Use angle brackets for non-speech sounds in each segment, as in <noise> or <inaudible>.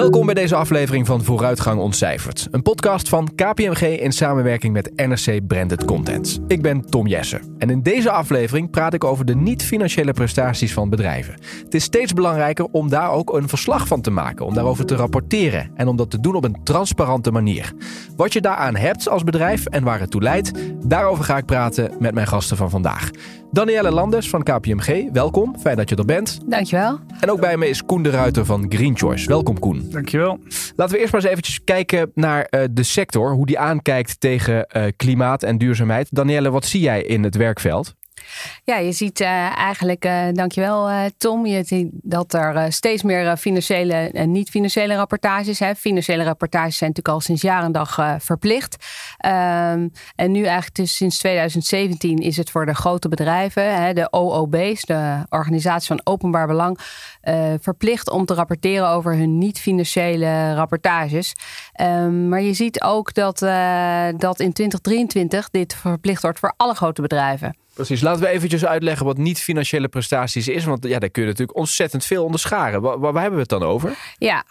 Welkom bij deze aflevering van Vooruitgang Ontcijferd. Een podcast van KPMG in samenwerking met NRC Branded Content. Ik ben Tom Jessen. En in deze aflevering praat ik over de niet-financiële prestaties van bedrijven. Het is steeds belangrijker om daar ook een verslag van te maken. Om daarover te rapporteren. En om dat te doen op een transparante manier. Wat je daaraan hebt als bedrijf en waar het toe leidt. Daarover ga ik praten met mijn gasten van vandaag. Danielle Landers van KPMG, welkom. Fijn dat je er bent. Dankjewel. En ook bij me is Koen de Ruiter van Green Choice. Welkom Koen. Dankjewel. Laten we eerst maar eens eventjes kijken naar uh, de sector. Hoe die aankijkt tegen uh, klimaat en duurzaamheid. Danielle, wat zie jij in het werkveld? Ja, je ziet uh, eigenlijk, uh, dankjewel uh, Tom, je ziet dat er steeds meer financiële en niet-financiële rapportages zijn. Financiële rapportages zijn natuurlijk al sinds jaren dag verplicht. Um, en nu eigenlijk dus sinds 2017 is het voor de grote bedrijven, hè, de OOB's, de Organisatie van Openbaar Belang, verplicht om te rapporteren over hun niet-financiële rapportages. Um, maar je ziet ook dat, dat in 2023 dit verplicht wordt voor alle grote bedrijven. Precies. Laten we eventjes uitleggen wat niet-financiële prestaties is. Want ja, daar kun je natuurlijk ontzettend veel onderscharen. Waar, waar hebben we het dan over? Ja,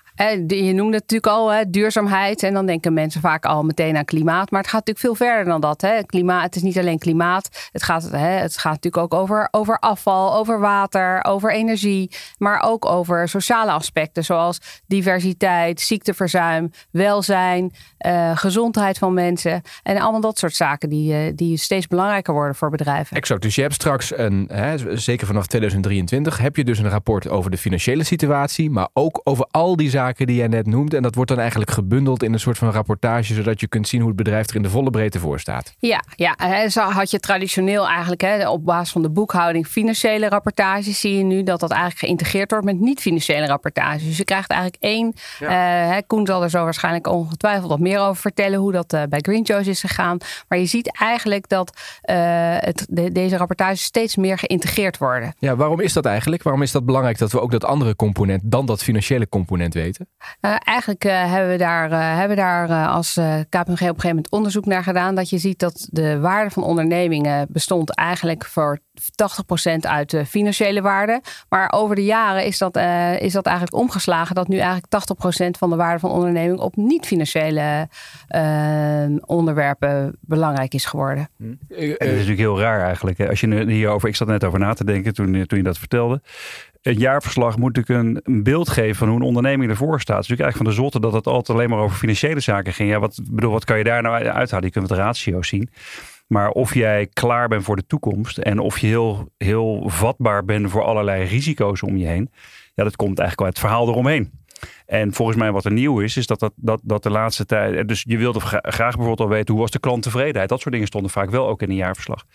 je noemde het natuurlijk al duurzaamheid. En dan denken mensen vaak al meteen aan klimaat. Maar het gaat natuurlijk veel verder dan dat. Klimaat, het is niet alleen klimaat. Het gaat, het gaat natuurlijk ook over, over afval, over water, over energie. Maar ook over sociale aspecten. Zoals diversiteit, ziekteverzuim, welzijn, uh, gezondheid van mensen. En allemaal dat soort zaken die, uh, die steeds belangrijker worden voor bedrijven. Exact. Dus je hebt straks, een, hè, zeker vanaf 2023, heb je dus een rapport over de financiële situatie. Maar ook over al die zaken die jij net noemt. En dat wordt dan eigenlijk gebundeld in een soort van rapportage, zodat je kunt zien hoe het bedrijf er in de volle breedte voor staat. Ja, ja. Zo had je traditioneel eigenlijk hè, op basis van de boekhouding financiële rapportages, zie je nu dat dat eigenlijk geïntegreerd wordt met niet-financiële rapportages. Dus je krijgt eigenlijk één. Ja. Uh, Koen zal er zo waarschijnlijk ongetwijfeld wat meer over vertellen hoe dat uh, bij Green Joe's is gegaan. Maar je ziet eigenlijk dat uh, het, de, deze rapportages steeds meer geïntegreerd worden. Ja, waarom is dat eigenlijk? Waarom is dat belangrijk dat we ook dat andere component dan dat financiële component weten? Uh, eigenlijk uh, hebben we daar, uh, hebben daar als KPMG op een gegeven moment onderzoek naar gedaan. Dat je ziet dat de waarde van ondernemingen bestond eigenlijk voor 80% uit de financiële waarde. Maar over de jaren is dat, is dat eigenlijk omgeslagen. Dat nu eigenlijk 80% van de waarde van onderneming op niet-financiële onderwerpen belangrijk is geworden. Hm. Het is natuurlijk heel raar eigenlijk. Als je hierover, ik zat net over na te denken toen, toen je dat vertelde een jaarverslag moet natuurlijk een, beeld geven van hoe een onderneming ervoor staat. Het is natuurlijk eigenlijk van de zotte dat het altijd alleen maar over financiële zaken ging. Ja, wat, bedoel, wat kan je daar nou uithalen? Je kunt het ratio zien. Maar of jij klaar bent voor de toekomst en of je heel, heel vatbaar bent voor allerlei risico's om je heen. Ja, dat komt eigenlijk uit het verhaal eromheen. En volgens mij wat er nieuw is, is dat, dat, dat, dat de laatste tijd... Dus je wilde graag bijvoorbeeld al weten, hoe was de klanttevredenheid? Dat soort dingen stonden vaak wel ook in een jaarverslag.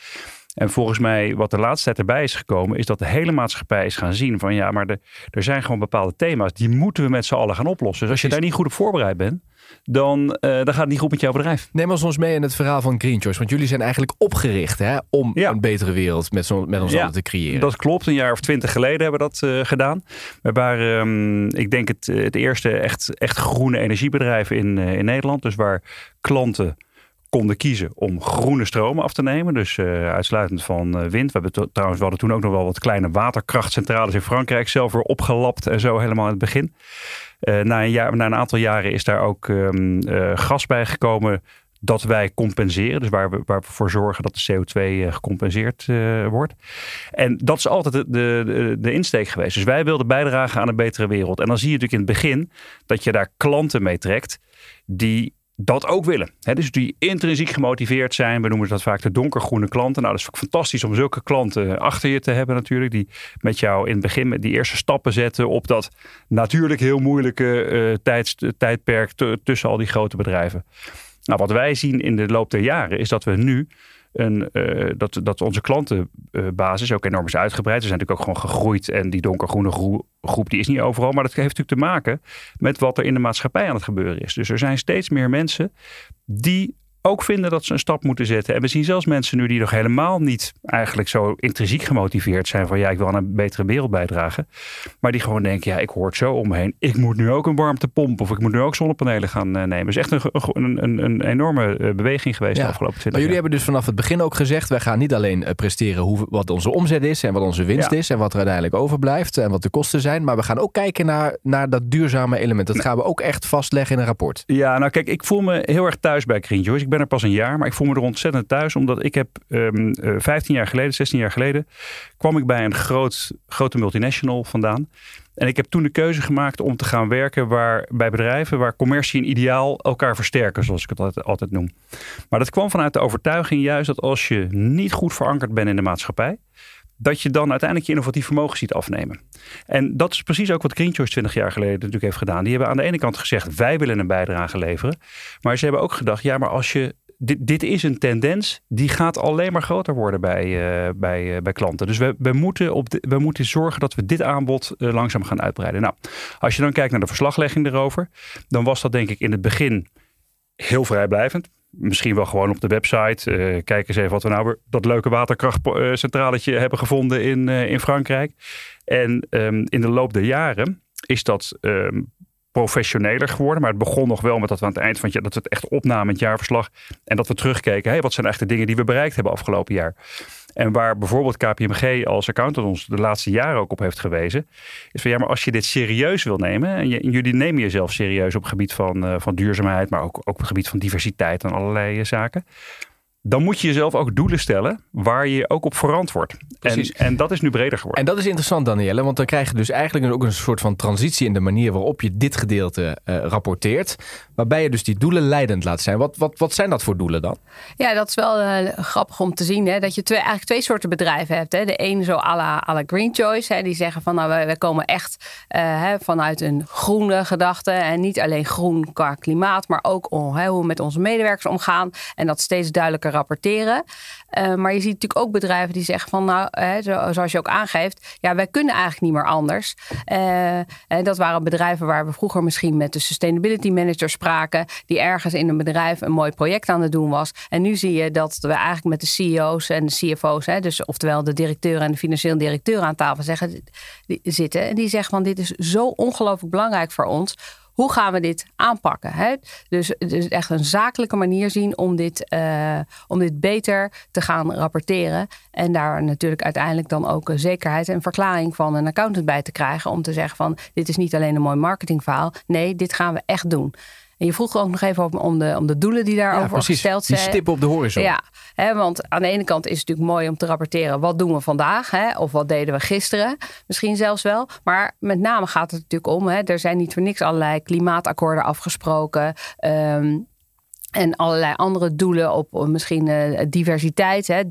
En volgens mij, wat de laatste tijd erbij is gekomen, is dat de hele maatschappij is gaan zien van ja, maar de, er zijn gewoon bepaalde thema's, die moeten we met z'n allen gaan oplossen. Dus als je daar niet goed op voorbereid bent, dan, uh, dan gaat het niet goed met jouw bedrijf. Neem ons ons mee in het verhaal van Green Choice. Want jullie zijn eigenlijk opgericht hè, om ja. een betere wereld met, zo, met ons ja, allen te creëren. Dat klopt. Een jaar of twintig geleden hebben we dat uh, gedaan. We waren, um, ik denk, het, het eerste echt, echt groene energiebedrijf in, uh, in Nederland. Dus waar klanten konden kiezen om groene stromen af te nemen. Dus uh, uitsluitend van uh, wind. We hebben trouwens, we hadden toen ook nog wel wat kleine waterkrachtcentrales in Frankrijk zelf weer opgelapt en zo helemaal in het begin. Uh, na, een jaar, na een aantal jaren is daar ook um, gas bij gekomen dat wij compenseren. Dus waar we, waar voor zorgen dat de CO2 gecompenseerd wordt. En dat is altijd de, de, de insteek geweest. Dus wij wilden bijdragen aan een betere wereld. En dan zie je natuurlijk in het begin dat je daar klanten mee trekt die dat ook willen. dus die intrinsiek gemotiveerd zijn. We noemen dat vaak de donkergroene klanten. Nou, dat is fantastisch om zulke klanten achter je te hebben natuurlijk. Die met jou in het begin die eerste stappen zetten op dat natuurlijk heel moeilijke uh, tijdperk tussen al die grote bedrijven. Nou, wat wij zien in de loop der jaren is dat we nu uh, dat, dat onze klantenbasis ook enorm is uitgebreid. We zijn natuurlijk ook gewoon gegroeid en die donkergroene groep die is niet overal. Maar dat heeft natuurlijk te maken met wat er in de maatschappij aan het gebeuren is. Dus er zijn steeds meer mensen die ook vinden dat ze een stap moeten zetten. En we zien zelfs mensen nu die nog helemaal niet eigenlijk zo intrinsiek gemotiveerd zijn van ja, ik wil aan een betere wereld bijdragen. Maar die gewoon denken, ja, ik hoor het zo om me heen. Ik moet nu ook een warmtepomp of ik moet nu ook zonnepanelen gaan uh, nemen. Het is echt een, een, een, een enorme uh, beweging geweest de afgelopen 20 Maar jullie hebben dus vanaf het begin ook gezegd, wij gaan niet alleen uh, presteren hoe, wat onze omzet is en wat onze winst ja. is en wat er uiteindelijk overblijft en wat de kosten zijn. Maar we gaan ook kijken naar, naar dat duurzame element. Dat gaan we ook echt vastleggen in een rapport. Ja, nou kijk, ik voel me heel erg thuis bij Green Joyce. Ik ben er pas een jaar, maar ik voel me er ontzettend thuis. Omdat ik heb um, uh, 15 jaar geleden, 16 jaar geleden, kwam ik bij een groot, grote multinational vandaan. En ik heb toen de keuze gemaakt om te gaan werken waar, bij bedrijven waar commercie en ideaal elkaar versterken, zoals ik het altijd noem. Maar dat kwam vanuit de overtuiging juist dat als je niet goed verankerd bent in de maatschappij, dat je dan uiteindelijk je innovatief vermogen ziet afnemen. En dat is precies ook wat Green Choice 20 jaar geleden natuurlijk heeft gedaan. Die hebben aan de ene kant gezegd, wij willen een bijdrage leveren. Maar ze hebben ook gedacht, ja, maar als je dit, dit, is een tendens die gaat alleen maar groter worden bij, uh, bij, uh, bij klanten. Dus we, we, moeten op we moeten zorgen dat we dit aanbod uh, langzaam gaan uitbreiden. Nou, als je dan kijkt naar de verslaglegging erover, dan was dat denk ik in het begin heel vrijblijvend. Misschien wel gewoon op de website. kijk eens even wat we nou dat leuke waterkrachtcentraletje hebben gevonden in, in Frankrijk. En um, in de loop der jaren is dat um, professioneler geworden. Maar het begon nog wel met dat we aan het eind van het jaar, dat we het echt opnamen, het jaarverslag. En dat we terugkeken, hey, wat zijn echt de dingen die we bereikt hebben afgelopen jaar. En waar bijvoorbeeld KPMG als accountant ons de laatste jaren ook op heeft gewezen. Is van ja, maar als je dit serieus wil nemen. En, jullie nemen jezelf serieus op het gebied van, uh, van duurzaamheid. Maar ook, ook op het gebied van diversiteit en allerlei uh, zaken dan moet je jezelf ook doelen stellen waar je ook op verantwoordt. En, en dat is nu breder geworden. En dat is interessant, Danielle, want dan krijg je dus eigenlijk ook een soort van transitie in de manier waarop je dit gedeelte uh, rapporteert. Waarbij je dus die doelen leidend laat zijn. Wat, wat, wat zijn dat voor doelen dan? Ja, dat is wel uh, grappig om te zien. Hè, dat je twee, eigenlijk twee soorten bedrijven hebt. Hè. De een zo à la, à la Green Choice. Hè, die zeggen van nou, wij, wij komen echt uh, hè, vanuit een groene gedachte. En niet alleen groen qua klimaat, maar ook om, hè, hoe we met onze medewerkers omgaan. En dat steeds duidelijker rapporteren. Uh, maar je ziet natuurlijk ook bedrijven die zeggen van nou, hè, zo, zoals je ook aangeeft, ja, wij kunnen eigenlijk niet meer anders. Uh, en dat waren bedrijven waar we vroeger misschien met de sustainability manager spraken, die ergens in een bedrijf een mooi project aan het doen was. En nu zie je dat we eigenlijk met de CEO's en de CFO's, hè, dus oftewel de directeur en de financieel directeur aan tafel zeggen, die, zitten. En die zeggen van dit is zo ongelooflijk belangrijk voor ons hoe gaan we dit aanpakken? Hè? Dus, dus echt een zakelijke manier zien om dit, uh, om dit beter te gaan rapporteren. En daar natuurlijk uiteindelijk dan ook zekerheid en verklaring van een accountant bij te krijgen. Om te zeggen van dit is niet alleen een mooi marketingverhaal. Nee, dit gaan we echt doen. En je vroeg ook nog even om de, om de doelen die daarover ja, gesteld zijn. Die stip op de horizon. Ja, hè, want aan de ene kant is het natuurlijk mooi om te rapporteren wat doen we vandaag, hè, of wat deden we gisteren, misschien zelfs wel. Maar met name gaat het natuurlijk om, hè, er zijn niet voor niks allerlei klimaatakkoorden afgesproken. Um, en allerlei andere doelen op misschien uh, diversiteit, hè, 30%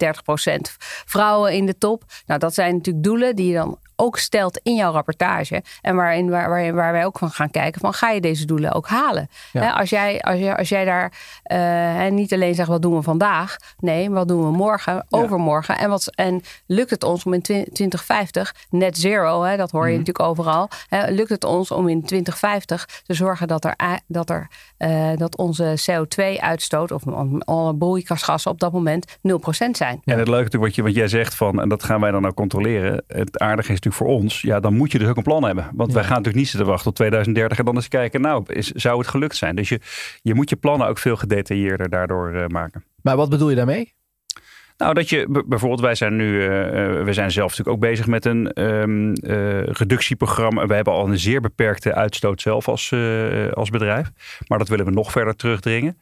vrouwen in de top. Nou, dat zijn natuurlijk doelen die je dan ook stelt in jouw rapportage. En waarin, waar, waar, waar wij ook van gaan kijken: van ga je deze doelen ook halen? Ja. Als, jij, als, jij, als jij daar uh, niet alleen zegt wat doen we vandaag, nee, wat doen we morgen, ja. overmorgen. En, wat, en lukt het ons om in 2050 net zero, hè, dat hoor je mm. natuurlijk overal, lukt het ons om in 2050 te zorgen dat, er, dat, er, uh, dat onze CO2-uitstoot of alle broeikasgassen op dat moment 0% zijn? Ja, het leuke natuurlijk wat, je, wat jij zegt van, en dat gaan wij dan ook controleren. Het aardige is natuurlijk voor ons, ja, dan moet je dus ook een plan hebben. Want ja. wij gaan natuurlijk niet zitten wachten tot 2030 en dan eens kijken, nou, is, zou het gelukt zijn? Dus je, je moet je plannen ook veel gedetailleerder daardoor uh, maken. Maar wat bedoel je daarmee? Nou, dat je bijvoorbeeld, wij zijn nu, uh, we zijn zelf natuurlijk ook bezig met een um, uh, reductieprogramma. We hebben al een zeer beperkte uitstoot zelf als, uh, als bedrijf. Maar dat willen we nog verder terugdringen.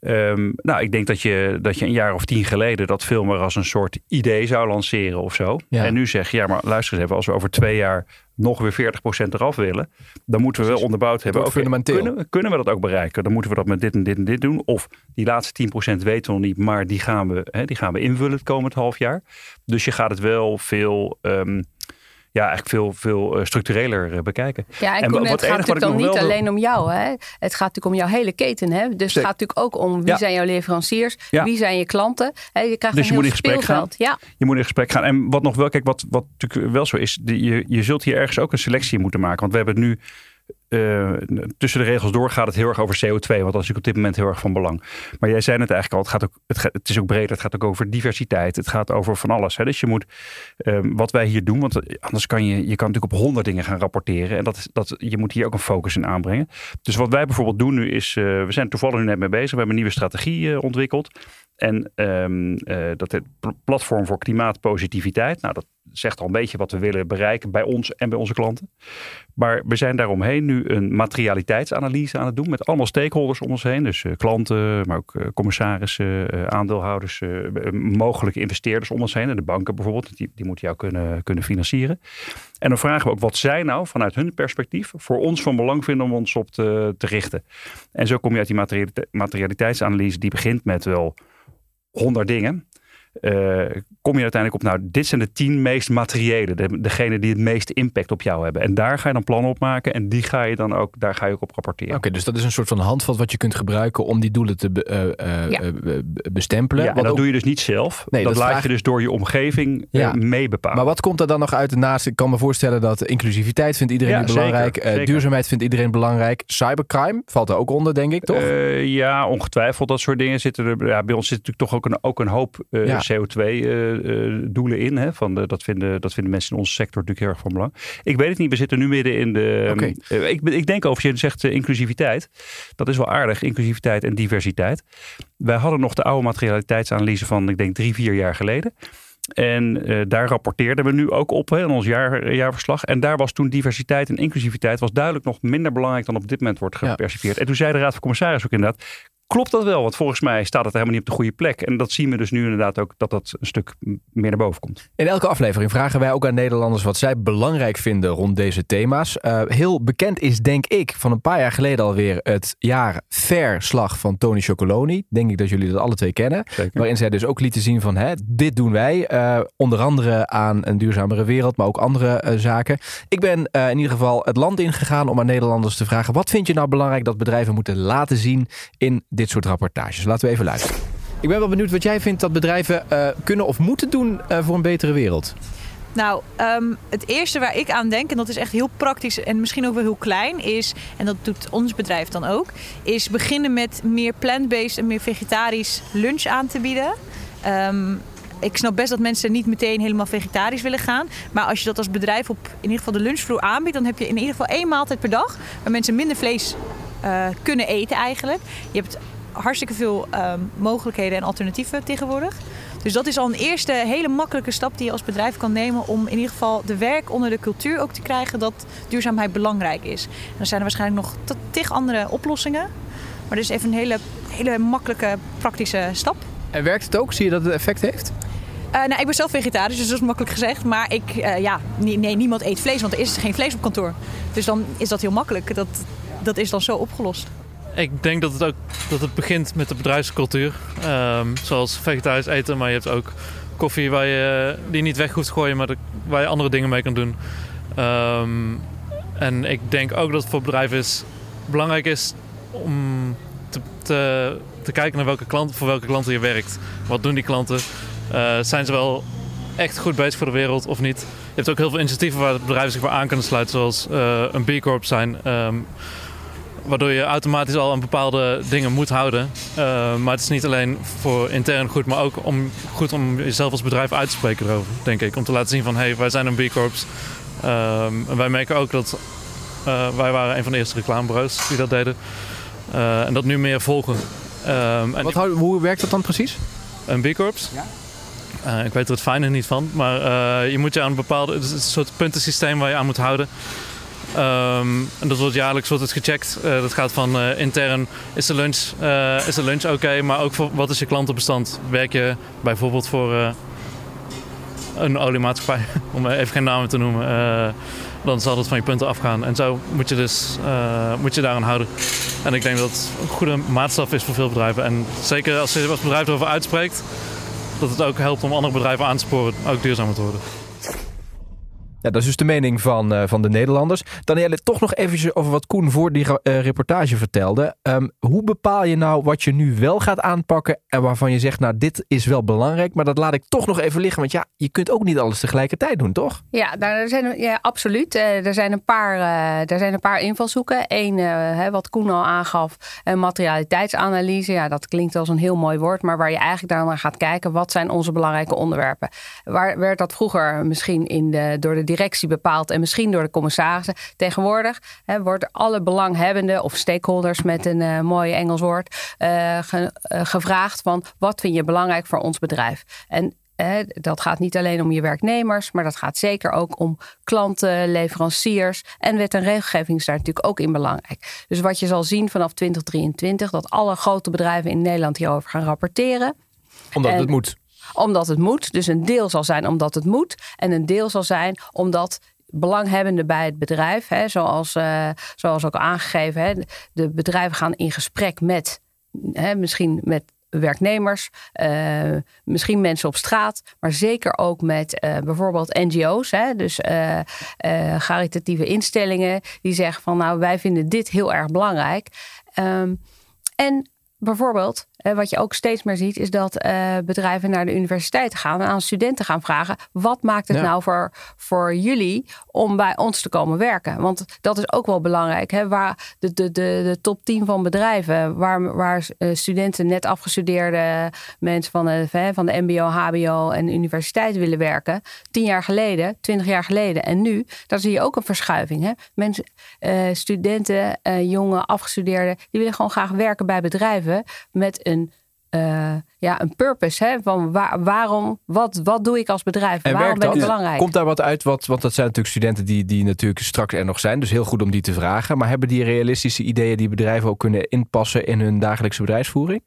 Um, nou, ik denk dat je, dat je een jaar of tien geleden dat veel meer als een soort idee zou lanceren of zo. Ja. En nu zeg je, ja, maar luister eens even, als we over twee jaar nog weer 40% eraf willen, dan moeten we wel onderbouwd hebben. Okay, fundamenteel. Kunnen, kunnen we dat ook bereiken? Dan moeten we dat met dit en dit en dit doen. Of die laatste 10% weten we nog niet, maar die gaan we, hè, die gaan we invullen het komend half jaar. Dus je gaat het wel veel. Um, ja, eigenlijk veel, veel uh, structureler uh, bekijken. Ja, en, en Koen, het gaat natuurlijk dan niet alleen om jou. Hè? Het gaat natuurlijk om jouw hele keten. Hè? Dus het gaat natuurlijk ook om wie ja. zijn jouw leveranciers, ja. wie zijn je klanten. Hè? Je krijgt dus je moet in gesprek speelveld. gaan. Ja. Je moet in gesprek gaan. En wat nog wel, kijk, wat, wat natuurlijk wel zo is, je, je zult hier ergens ook een selectie moeten maken. Want we hebben het nu uh, tussen de regels door gaat het heel erg over CO2, want dat is op dit moment heel erg van belang. Maar jij zei het eigenlijk al, het, gaat ook, het, is ook breder, het gaat ook over diversiteit, het gaat over van alles. Hè? Dus je moet, um, wat wij hier doen, want anders kan je, je kan natuurlijk op honderd dingen gaan rapporteren en dat, dat, je moet hier ook een focus in aanbrengen. Dus wat wij bijvoorbeeld doen nu is, uh, we zijn toevallig nu net mee bezig, we hebben een nieuwe strategie uh, ontwikkeld. En um, dat het platform voor klimaatpositiviteit, nou dat zegt al een beetje wat we willen bereiken bij ons en bij onze klanten. Maar we zijn daaromheen nu een materialiteitsanalyse aan het doen met allemaal stakeholders om ons heen. Dus uh, klanten, maar ook uh, commissarissen, uh, aandeelhouders, mogelijke investeerders om ons heen. En de banken bijvoorbeeld, die, die moeten jou kunnen, kunnen financieren. En dan vragen we ook wat zij nou vanuit hun perspectief voor ons van belang vinden om ons op te, te richten. En zo kom je uit die materialiteitsanalyse die begint met wel honderd dingen. Uh, kom je uiteindelijk op, nou, dit zijn de tien meest materiële, de, degene die het meeste impact op jou hebben. En daar ga je dan plannen op maken en die ga je dan ook, daar ga je ook op rapporteren. Oké, dus dat is een soort van handvat wat je kunt gebruiken om die doelen te be, uh, ja. bestempelen. Ja, en dat doe je dus niet zelf. Nee, dat, laat je dus door je omgeving ja. mee bepalen. Maar wat komt er dan nog uit naast? Ik kan me voorstellen dat inclusiviteit vindt iedereen ja, belangrijk. Zeker, zeker. duurzaamheid vindt iedereen belangrijk. Cybercrime valt er ook onder, denk ik, toch? ja, ongetwijfeld. Dat soort dingen zitten er. Ja, bij ons zit natuurlijk toch ook een, ook een hoop CO2-doelen in. Hè, van de, dat, vinden, dat vinden mensen in onze sector natuurlijk heel erg van belang. Ik weet het niet, we zitten nu midden in de... Okay. Uh, ik, ik denk over, je zegt uh, inclusiviteit. Dat is wel aardig, inclusiviteit en diversiteit. Wij hadden nog de oude materialiteitsanalyse van, ik denk, drie, vier jaar geleden. En uh, daar rapporteerden we nu ook op hè, in ons jaar, jaarverslag. En daar was toen diversiteit en inclusiviteit was duidelijk nog minder belangrijk dan op dit moment wordt gepercipieerd. Ja. En toen zei de Raad van Commissaris ook inderdaad, klopt dat wel? Want volgens mij staat het helemaal niet op de goede plek. En dat zien we dus nu inderdaad ook dat dat een stuk meer naar boven komt. In elke aflevering vragen wij ook aan Nederlanders wat zij belangrijk vinden rond deze thema's. Uh, heel bekend is, denk ik, van een paar jaar geleden alweer het jaar Verslag van Tony Chocoloni. Denk ik dat jullie dat alle twee kennen. Zeker. Waarin zij dus ook lieten zien van hè, dit doen wij. Uh, onder andere aan een duurzamere wereld, maar ook andere uh, zaken. Ik ben in ieder geval het land ingegaan om aan Nederlanders te vragen: wat vind je nou belangrijk dat bedrijven moeten laten zien in dit soort rapportages. Laten we even luisteren. Ik ben wel benieuwd wat jij vindt dat bedrijven uh, kunnen of moeten doen uh, voor een betere wereld. Nou, um, het eerste waar ik aan denk, en dat is echt heel praktisch en misschien ook wel heel klein, is, en dat doet ons bedrijf dan ook, is beginnen met meer plant-based en meer vegetarisch lunch aan te bieden. Um, ik snap best dat mensen niet meteen helemaal vegetarisch willen gaan. Maar als je dat als bedrijf op in ieder geval de lunchvloer aanbiedt, dan heb je in ieder geval één maaltijd per dag waar mensen minder vlees uh, kunnen eten eigenlijk. Je hebt hartstikke veel um, mogelijkheden en alternatieven tegenwoordig. Dus dat is al een eerste hele makkelijke stap die je als bedrijf kan nemen om in ieder geval de werk onder de cultuur ook te krijgen dat duurzaamheid belangrijk is. En dan zijn er waarschijnlijk nog tig andere oplossingen. Maar dit is even een hele, hele makkelijke, praktische stap. En werkt het ook? Zie je dat het effect heeft? Uh, nou, ik ben zelf vegetarisch, dus dat is makkelijk gezegd. Maar ik, uh, ja, nee, niemand eet vlees, want er is geen vlees op kantoor. Dus dan is dat heel makkelijk. Dat, dat is dan zo opgelost. Ik denk dat het ook dat het begint met de bedrijfscultuur. Um, zoals vegetarisch eten, maar je hebt ook koffie waar je, die niet weg hoeft gooien, maar waar je andere dingen mee kan doen. Um, en ik denk ook dat het voor bedrijven is, belangrijk is om te, te, te, kijken naar welke klanten, voor welke klanten je werkt. Wat doen die klanten? Uh, zijn ze wel echt goed bezig voor de wereld of niet? Je hebt ook heel veel initiatieven waar bedrijven zich voor aan kunnen sluiten, zoals uh, een B Corp zijn. Um, waardoor je automatisch al aan bepaalde dingen moet houden. Uh, maar het is niet alleen voor intern goed, maar ook om, goed om jezelf als bedrijf uit te spreken erover, denk ik. Om te laten zien van, hé, hey, wij zijn een B-corps. Um, en wij merken ook dat, uh, wij waren een van de eerste reclamebureaus die dat deden. Uh, en dat nu meer volgen. Um, en Wat, hoe werkt dat dan precies? Een B-corps? Ja. Uh, ik weet er het fijne niet van, maar uh, je moet je aan een bepaalde het is een soort puntensysteem waar je aan moet houden. Um, en dat wordt jaarlijks wordt het gecheckt. Uh, dat gaat van uh, intern, is de lunch, uh, is de lunch oké? Maar ook voor wat is je klantenbestand? Werk je bijvoorbeeld voor een oliemaatschappij, <laughs> om even geen namen te noemen. dan zal het van je punten afgaan. En zo moet je dus moet je daaraan houden. En ik denk dat het een goede maatstaf is voor veel bedrijven. En zeker als je als bedrijf erover uitspreekt, dat het ook helpt om andere bedrijven aan te sporen ook duurzamer te worden. Ja, dat is dus de mening van, uh, van de Nederlanders. Danielle, toch nog eventjes over wat Koen voor die uh, reportage vertelde. Um, hoe bepaal je nou wat je nu wel gaat aanpakken en waarvan je zegt, nou dit is wel belangrijk, maar dat laat ik toch nog even liggen. Want ja, je kunt ook niet alles tegelijkertijd doen, toch? Ja, daar zijn, ja absoluut. Uh, er, zijn een paar, er zijn een paar invalshoeken. Eén, wat Koen al aangaf, een materialiteitsanalyse. Ja, dat klinkt als een heel mooi woord, maar waar je eigenlijk naar gaat kijken, wat zijn onze belangrijke onderwerpen? Waar werd dat vroeger misschien in de, door de directie bepaald en misschien door de commissarissen. Tegenwoordig hè, wordt alle belanghebbenden of stakeholders met een uh, mooi Engels woord uh, ge, uh, gevraagd van wat vind je belangrijk voor ons bedrijf? En dat gaat niet alleen om je werknemers, maar dat gaat zeker ook om klanten, leveranciers. En wet en regelgeving is daar natuurlijk ook in belangrijk. Dus wat je zal zien vanaf 2023, dat alle grote bedrijven in Nederland hierover gaan rapporteren. Omdat het moet omdat het moet. Dus een deel zal zijn omdat het moet. En een deel zal zijn omdat belanghebbenden bij het bedrijf, hè, zoals, uh, zoals ook aangegeven, hè, de bedrijven gaan in gesprek met hè, misschien met werknemers, uh, misschien mensen op straat, maar zeker ook met uh, bijvoorbeeld NGO's, hè, dus uh, caritatieve instellingen, die zeggen van nou wij vinden dit heel erg belangrijk. Um, en bijvoorbeeld uh, wat je ook steeds meer ziet, is dat uh, bedrijven naar de universiteit gaan en aan studenten gaan vragen: wat maakt het nou voor, voor jullie om bij ons te komen werken? Want dat is ook wel belangrijk. Hè? Waar de, de, de, de top 10 van bedrijven, waar, waar uh, studenten net afgestudeerde mensen van de, van de MBO, HBO en universiteit willen werken, tien jaar geleden, twintig jaar geleden en nu, daar zie je ook een verschuiving. Hè? Mensen, studenten, jonge afgestudeerden, die willen gewoon graag werken bij bedrijven met een, uh, ja, een purpose. Hè? Van waar, waarom, wat, wat doe ik als bedrijf? En waarom ben ik belangrijk? Komt daar wat uit? Wat, want dat zijn natuurlijk studenten die, die natuurlijk straks er nog zijn. Dus heel goed om die te vragen. Maar hebben die realistische ideeën die bedrijven ook kunnen inpassen in hun dagelijkse bedrijfsvoering?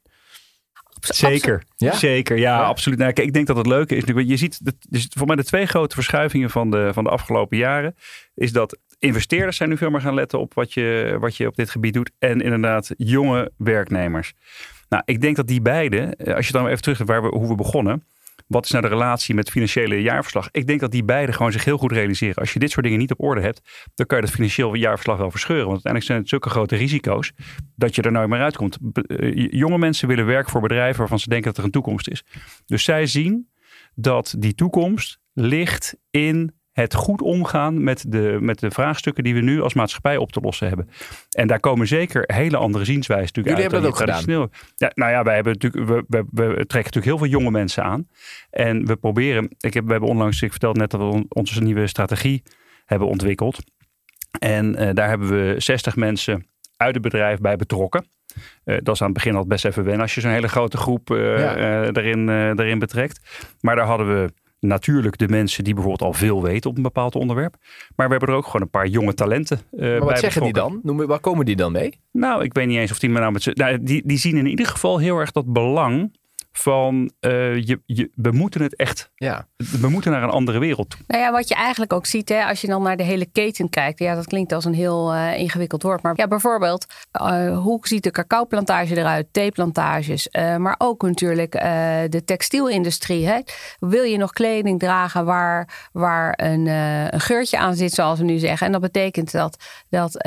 Zeker, ja? zeker. Ja, absoluut. Nou, kijk, ik denk dat het leuke is. Je ziet, dus voor mij de twee grote verschuivingen van de, van de afgelopen jaren. Is dat investeerders zijn nu veel meer gaan letten op wat je, wat je op dit gebied doet. En inderdaad jonge werknemers. Nou, ik denk dat die beide, eh, als je dan even terug waar we, hoe we begonnen. Wat is nou de relatie met financiële jaarverslag? Ik denk dat die beide gewoon zich heel goed realiseren. Als je dit soort dingen niet op orde hebt, dan kan je dat financieel jaarverslag wel verscheuren. Want uiteindelijk zijn het zulke grote risico's dat je er nooit meer uitkomt. Eh, jonge mensen willen werken voor bedrijven waarvan ze denken dat er een toekomst is. Dus zij zien dat die toekomst ligt in het goed omgaan met de, met de vraagstukken die we nu als maatschappij op te lossen hebben. En daar komen zeker hele andere zienswijzen natuurlijk Jullie uit. hebben dat ook gedaan. Ja, nou ja, wij hebben natuurlijk, we, we, we, trekken natuurlijk heel veel jonge mensen aan. En we proberen, ik heb, we hebben onlangs, ik vertelde net dat we onze nieuwe strategie hebben ontwikkeld. En uh, daar hebben we 60 mensen uit het bedrijf bij betrokken. Uh, dat is aan het begin al best even wennen als je zo'n hele grote groep uh, ja. daarin, daarin betrekt. Maar daar hadden we natuurlijk de mensen die bijvoorbeeld al veel weten op een bepaald onderwerp. Maar we hebben er ook gewoon een paar jonge talenten uh, maar wat bij zeggen die dan? Noem, waar komen die dan mee? Nou, ik weet niet eens of die met name... Nou, die, die zien in ieder geval heel erg dat belang van uh, je, je, we moeten het echt, ja. we moeten naar een andere wereld toe. Nou ja, wat je eigenlijk ook ziet, hè, als je dan naar de hele keten kijkt, ja, dat klinkt als een heel uh, ingewikkeld woord, maar ja, bijvoorbeeld, uh, hoe ziet de cacaoplantage eruit, theeplantages, maar ook natuurlijk de textielindustrie. Hè? Wil je nog kleding dragen waar, waar een, een geurtje aan zit, zoals we nu zeggen? En dat betekent dat, dat,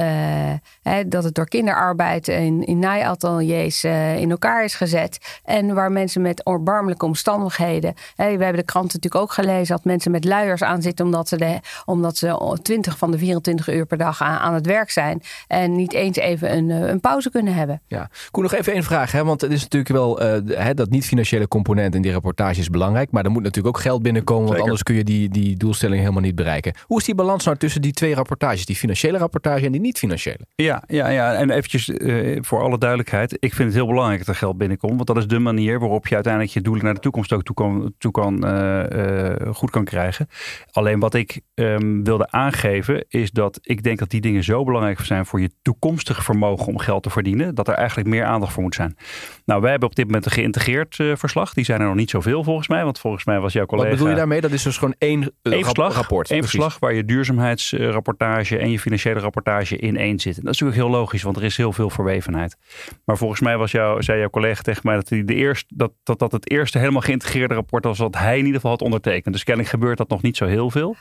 hè, dat het door kinderarbeid in, in naaiateliers in elkaar is gezet en waar mensen met erbarmelijke omstandigheden. we hebben de krant natuurlijk ook gelezen dat mensen met luiers aan zitten omdat ze, de, omdat ze 20 van de 24 uur per dag aan, aan het werk zijn. En niet eens even een, eh, een pauze kunnen hebben. Ja, Koen, nog even één vraag. Hè? Want het is natuurlijk wel uh, dat niet-financiële component in die rapportage is belangrijk. Maar er moet natuurlijk ook geld binnenkomen. Want anders kun je die, die doelstelling helemaal niet bereiken. Hoe is die balans nou tussen die twee rapportages? Die financiële rapportage en die niet-financiële? Ja, ja, ja, en eventjes uh, voor alle duidelijkheid. Ik vind het heel belangrijk dat er geld binnenkomt. Want dat is de manier waarop je uiteindelijk je doelen naar de toekomst ook toe kan, toe kan, uh, goed kan krijgen. Alleen wat ik um, wilde aangeven is dat ik denk dat die dingen zo belangrijk zijn voor je toekomstige vermogen om geld te verdienen, dat er eigenlijk meer aandacht voor moet zijn. Nou, wij hebben op dit moment een geïntegreerd uh, verslag. Die zijn er nog niet zoveel volgens mij, want volgens mij was jouw collega... Wat bedoel je daarmee? Dat is dus gewoon één, één verslag, rapport. Eén verslag waar je duurzaamheidsrapportage en je financiële rapportage in één zitten. Dat is natuurlijk heel logisch, want er is heel veel verwevenheid. Maar volgens mij was jou, zei jouw collega tegen mij dat, hij de eerste, dat, dat dat het eerste helemaal geïntegreerde rapport was wat hij in ieder geval had ondertekend. Dus kennelijk gebeurt dat nog niet zo heel veel.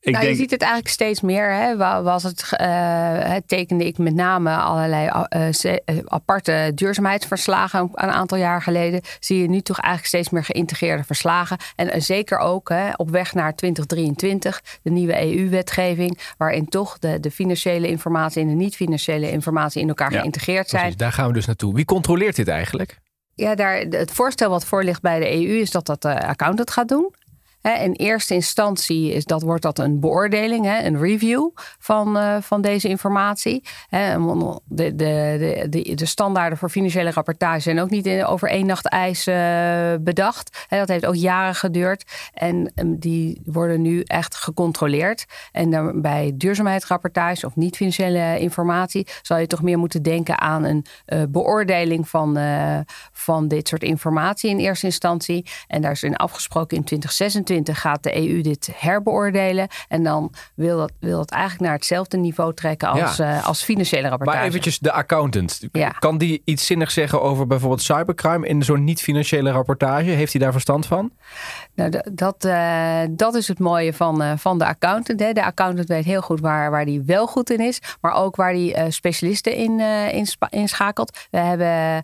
ik nou, denk, je ziet het eigenlijk steeds meer. Hè. Was het, uh, tekende ik met name allerlei uh, aparte duurzaamheidsverslagen een aantal jaar geleden. Zie je nu toch eigenlijk steeds meer geïntegreerde verslagen. En zeker ook hè, op weg naar 2023, de nieuwe EU-wetgeving, waarin toch de, de financiële informatie en de niet-financiële informatie in elkaar geïntegreerd zijn. Precies, daar gaan we dus naartoe. Wie controleert dit eigenlijk? Ja, daar, het voorstel wat voor ligt bij de EU is dat dat de accountant gaat doen in eerste instantie is dat, wordt dat een beoordeling, een review van, uh, van deze informatie. de, de, de, de, de standaarden voor financiële rapportage zijn ook niet over één nacht ijs uh, bedacht. dat heeft ook jaren geduurd. En um, die worden nu echt gecontroleerd. En bij duurzaamheidsrapportage of niet-financiële informatie zal je toch meer moeten denken aan een uh, beoordeling van, van dit soort informatie in eerste instantie. En daar is in afgesproken in 2026 gaat de EU dit herbeoordelen. En dan wil dat, wil dat eigenlijk naar hetzelfde niveau trekken als, ja. uh, als financiële rapportage. Maar eventjes de accountant. Ja. Kan die iets zinnigs zeggen over bijvoorbeeld cybercrime in zo'n niet-financiële rapportage? Heeft hij daar verstand van? Nou, dat, uh, dat is het mooie van, uh, van de accountant. Hè. De accountant weet heel goed waar, waar die wel goed in is, maar ook waar die specialisten in, in inschakelt. We hebben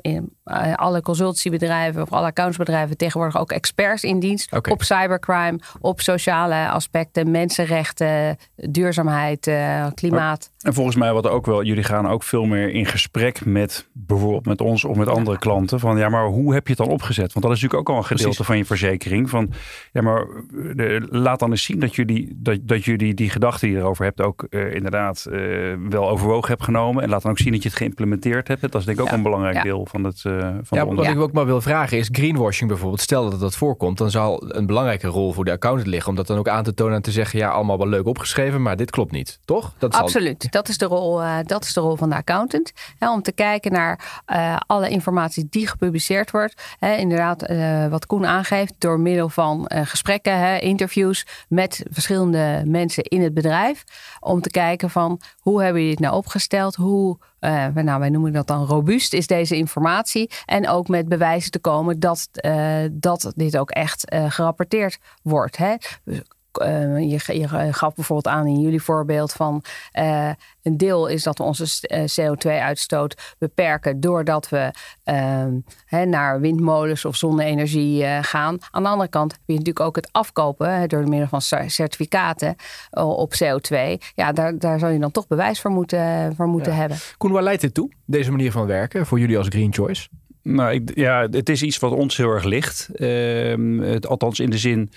in alle consultiebedrijven of alle accountsbedrijven tegenwoordig ook experts in dienst okay. op cybercrime, op sociale aspecten, mensenrechten, duurzaamheid, uh, klimaat. En volgens mij wat ook wel, jullie gaan ook veel meer in gesprek met bijvoorbeeld met ons of met andere klanten. Van ja, maar hoe heb je het dan opgezet? Want dat is natuurlijk ook al een gedeelte Precies. van je verzekering. Van ja, maar de, laat dan eens zien dat jullie, dat, dat jullie die gedachten die je erover hebt ook uh, inderdaad uh, wel overwogen hebt genomen. En laat dan ook zien dat je het geïmplementeerd hebt. Dat is denk ik ook ja. een belangrijk ja. deel van het uh, van ja, Wat ik ook maar wil vragen is greenwashing bijvoorbeeld. Stel dat dat voorkomt, dan zal een belangrijke rol voor de accountant liggen. Om dat dan ook aan te tonen en te zeggen, ja, allemaal wel leuk opgeschreven, maar dit klopt niet. Toch? Dat Absoluut. Zal... Dat is de rol uh, dat is de rol van de accountant. Hè, om te kijken naar uh, alle informatie die gepubliceerd wordt. Hè, inderdaad, uh, wat Koen aangeeft, door middel van gesprekken, hè, interviews met verschillende mensen in het bedrijf. Om te kijken van hoe hebben jullie dit nou opgesteld? Hoe nou, wij noemen dat dan robuust, is deze informatie. En ook met bewijzen te komen dat, dat dit ook echt gerapporteerd wordt. Hè? Dus uh, je, je, gaf bijvoorbeeld aan in jullie voorbeeld van uh, een deel is dat we onze eh, CO2-uitstoot beperken doordat we uh, naar windmolens of zonne-energie uh, gaan. Aan de andere kant heb je natuurlijk ook het afkopen door middel van certificaten op CO2. Ja, daar, daar zou je dan toch bewijs voor moeten, voor moeten ja. hebben. Koen, waar leidt dit toe, deze manier van werken, voor jullie als Green Choice? Nou, ik, ja, het is iets wat ons heel erg ligt. Ehm, het, althans in de zin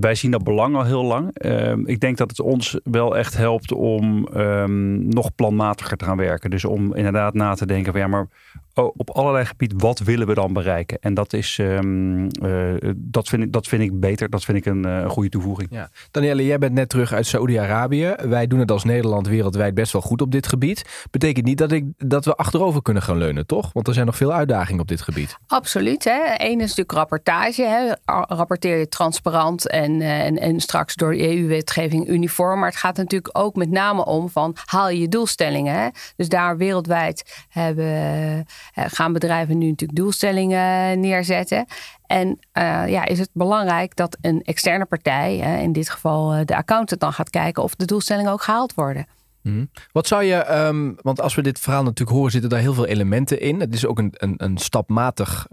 wij zien dat belang al heel lang. Uh, ik denk dat het ons wel echt helpt om um, nog planmatiger te gaan werken. Dus om inderdaad na te denken van ja, maar op allerlei gebieden, wat willen we dan bereiken? En dat, is, um, uh, dat, vind, ik, dat vind ik beter. Dat vind ik een uh, goede toevoeging. Ja. Danielle, jij bent net terug uit Saoedi-Arabië. Wij doen het als Nederland wereldwijd best wel goed op dit gebied. Betekent niet dat, ik, dat we achterover kunnen gaan leunen, toch? Want er zijn nog veel uitdagingen op dit gebied. Absoluut. Hè. Eén is natuurlijk rapportage. Hè. Rapporteer je transparant en, uh, en, en straks door de EU-wetgeving uniform. Maar het gaat natuurlijk ook met name om van haal je je doelstellingen. Hè. Dus daar wereldwijd hebben uh, gaan bedrijven nu natuurlijk doelstellingen neerzetten. En uh, ja, is het belangrijk dat een externe partij, uh, in dit geval de accountant, dan gaat kijken of de doelstellingen ook gehaald worden. Mm. Wat zou je, um, want als we dit verhaal natuurlijk horen, zitten daar heel veel elementen in. Het is ook een, een, een stapmatig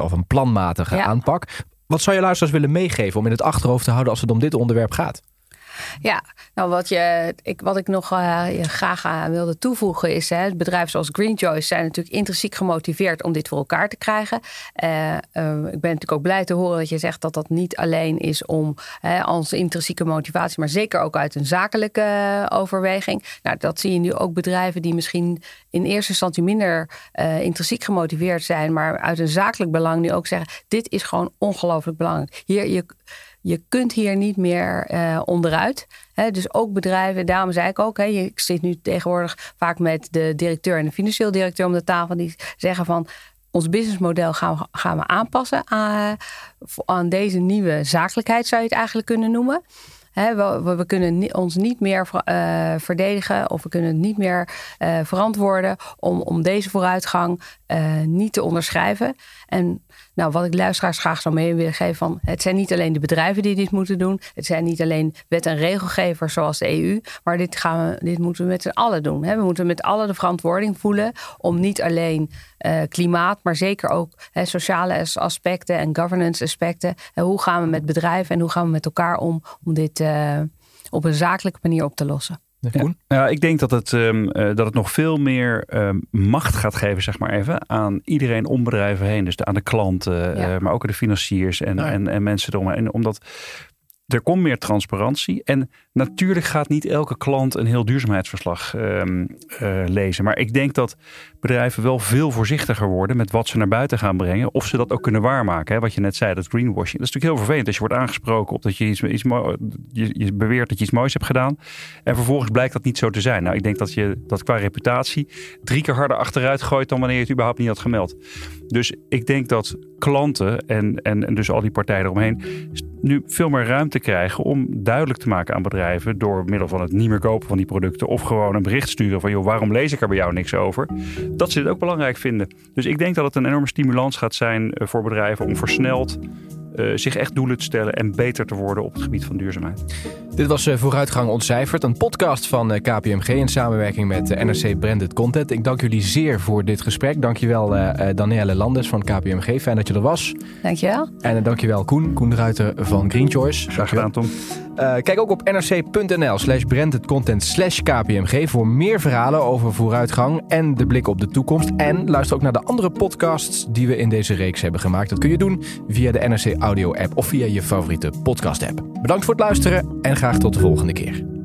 of een planmatige ja. aanpak. Wat zou je luisteraars willen meegeven om in het achterhoofd te houden als het om dit onderwerp gaat? Ja, nou wat, je, ik, wat ik nog uh, graag aan wilde toevoegen is... Hè, bedrijven zoals Green Choice zijn natuurlijk intrinsiek gemotiveerd om dit voor elkaar te krijgen. Uh, ik ben natuurlijk ook blij te horen dat je zegt dat dat niet alleen is om onze intrinsieke motivatie... maar zeker ook uit een zakelijke overweging. Nou, dat zie je nu ook bedrijven die misschien in eerste instantie minder intrinsiek gemotiveerd zijn... maar uit een zakelijk belang nu ook zeggen... dit is gewoon ongelooflijk belangrijk. Hier, je je kunt hier niet meer uh, onderuit. dus ook bedrijven, daarom zei ik ook, he, ik zit nu tegenwoordig vaak met de directeur en de financieel directeur om de tafel, die zeggen van ons businessmodel gaan we, gaan we aanpassen aan, aan deze nieuwe zakelijkheid, zou je het eigenlijk kunnen noemen. we, we, kunnen ons niet meer uh, verdedigen of we kunnen het niet meer verantwoorden om, om deze vooruitgang niet te onderschrijven. En Nou, wat ik luisteraars graag zou mee willen geven van het zijn niet alleen de bedrijven die dit moeten doen. Het zijn niet alleen wet- en regelgevers zoals de EU. Maar dit, gaan we, dit moeten we met z'n allen doen. Hè. We moeten met allen de verantwoording voelen om niet alleen uh, klimaat, maar zeker ook hè, sociale aspecten en governance aspecten. En hoe gaan we met bedrijven en hoe gaan we met elkaar om om dit uh, op een zakelijke manier op te lossen? Ja. ja. ik denk dat het, um, uh, dat het nog veel meer um, macht gaat geven, zeg maar even, aan iedereen om bedrijven heen. Dus de, aan de klanten, ja. uh, maar ook aan de financiers en, ja. en, en mensen eromheen. Omdat er komt meer transparantie. En natuurlijk gaat niet elke klant een heel duurzaamheidsverslag um, uh, lezen. Maar ik denk dat bedrijven wel veel voorzichtiger worden met wat ze naar buiten gaan brengen. Of ze dat ook kunnen waarmaken. Hè? Wat je net zei, dat greenwashing. Dat is natuurlijk heel vervelend als je wordt aangesproken op dat je iets, iets je, je beweert dat je iets moois hebt gedaan. En vervolgens blijkt dat niet zo te zijn. Nou, ik denk dat je dat qua reputatie drie keer harder achteruit gooit dan wanneer je het überhaupt niet had gemeld. Dus ik denk dat klanten en, en, dus al die partijen eromheen nu veel meer ruimte krijgen om duidelijk te maken aan bedrijven door middel van het niet meer kopen van die producten of gewoon een bericht sturen van joh, waarom lees ik er bij jou niks over? Dat ze dit ook belangrijk vinden. Dus ik denk dat het een enorme stimulans gaat zijn voor bedrijven om versneld uh, zich echt doelen te stellen en beter te worden op het gebied van duurzaamheid. Dit was uh, Vooruitgang Ontcijferd, een podcast van uh, KPMG in samenwerking met NRC Branded Content. Ik dank jullie zeer voor dit gesprek. Dankjewel Danielle Landes van KPMG, fijn dat je er was. Dankjewel. En dankjewel Koen, Koen de Ruiter van Green Choice. Graag gedaan Tom. Uh, kijk ook op nrc.nl slash brandedcontent slash kpmg voor meer verhalen over vooruitgang en de blik op de toekomst. En luister ook naar de andere podcasts die we in deze reeks hebben gemaakt. Dat kun je doen via de NRC Audio app of via je favoriete podcast app. Bedankt voor het luisteren en graag tot de volgende keer.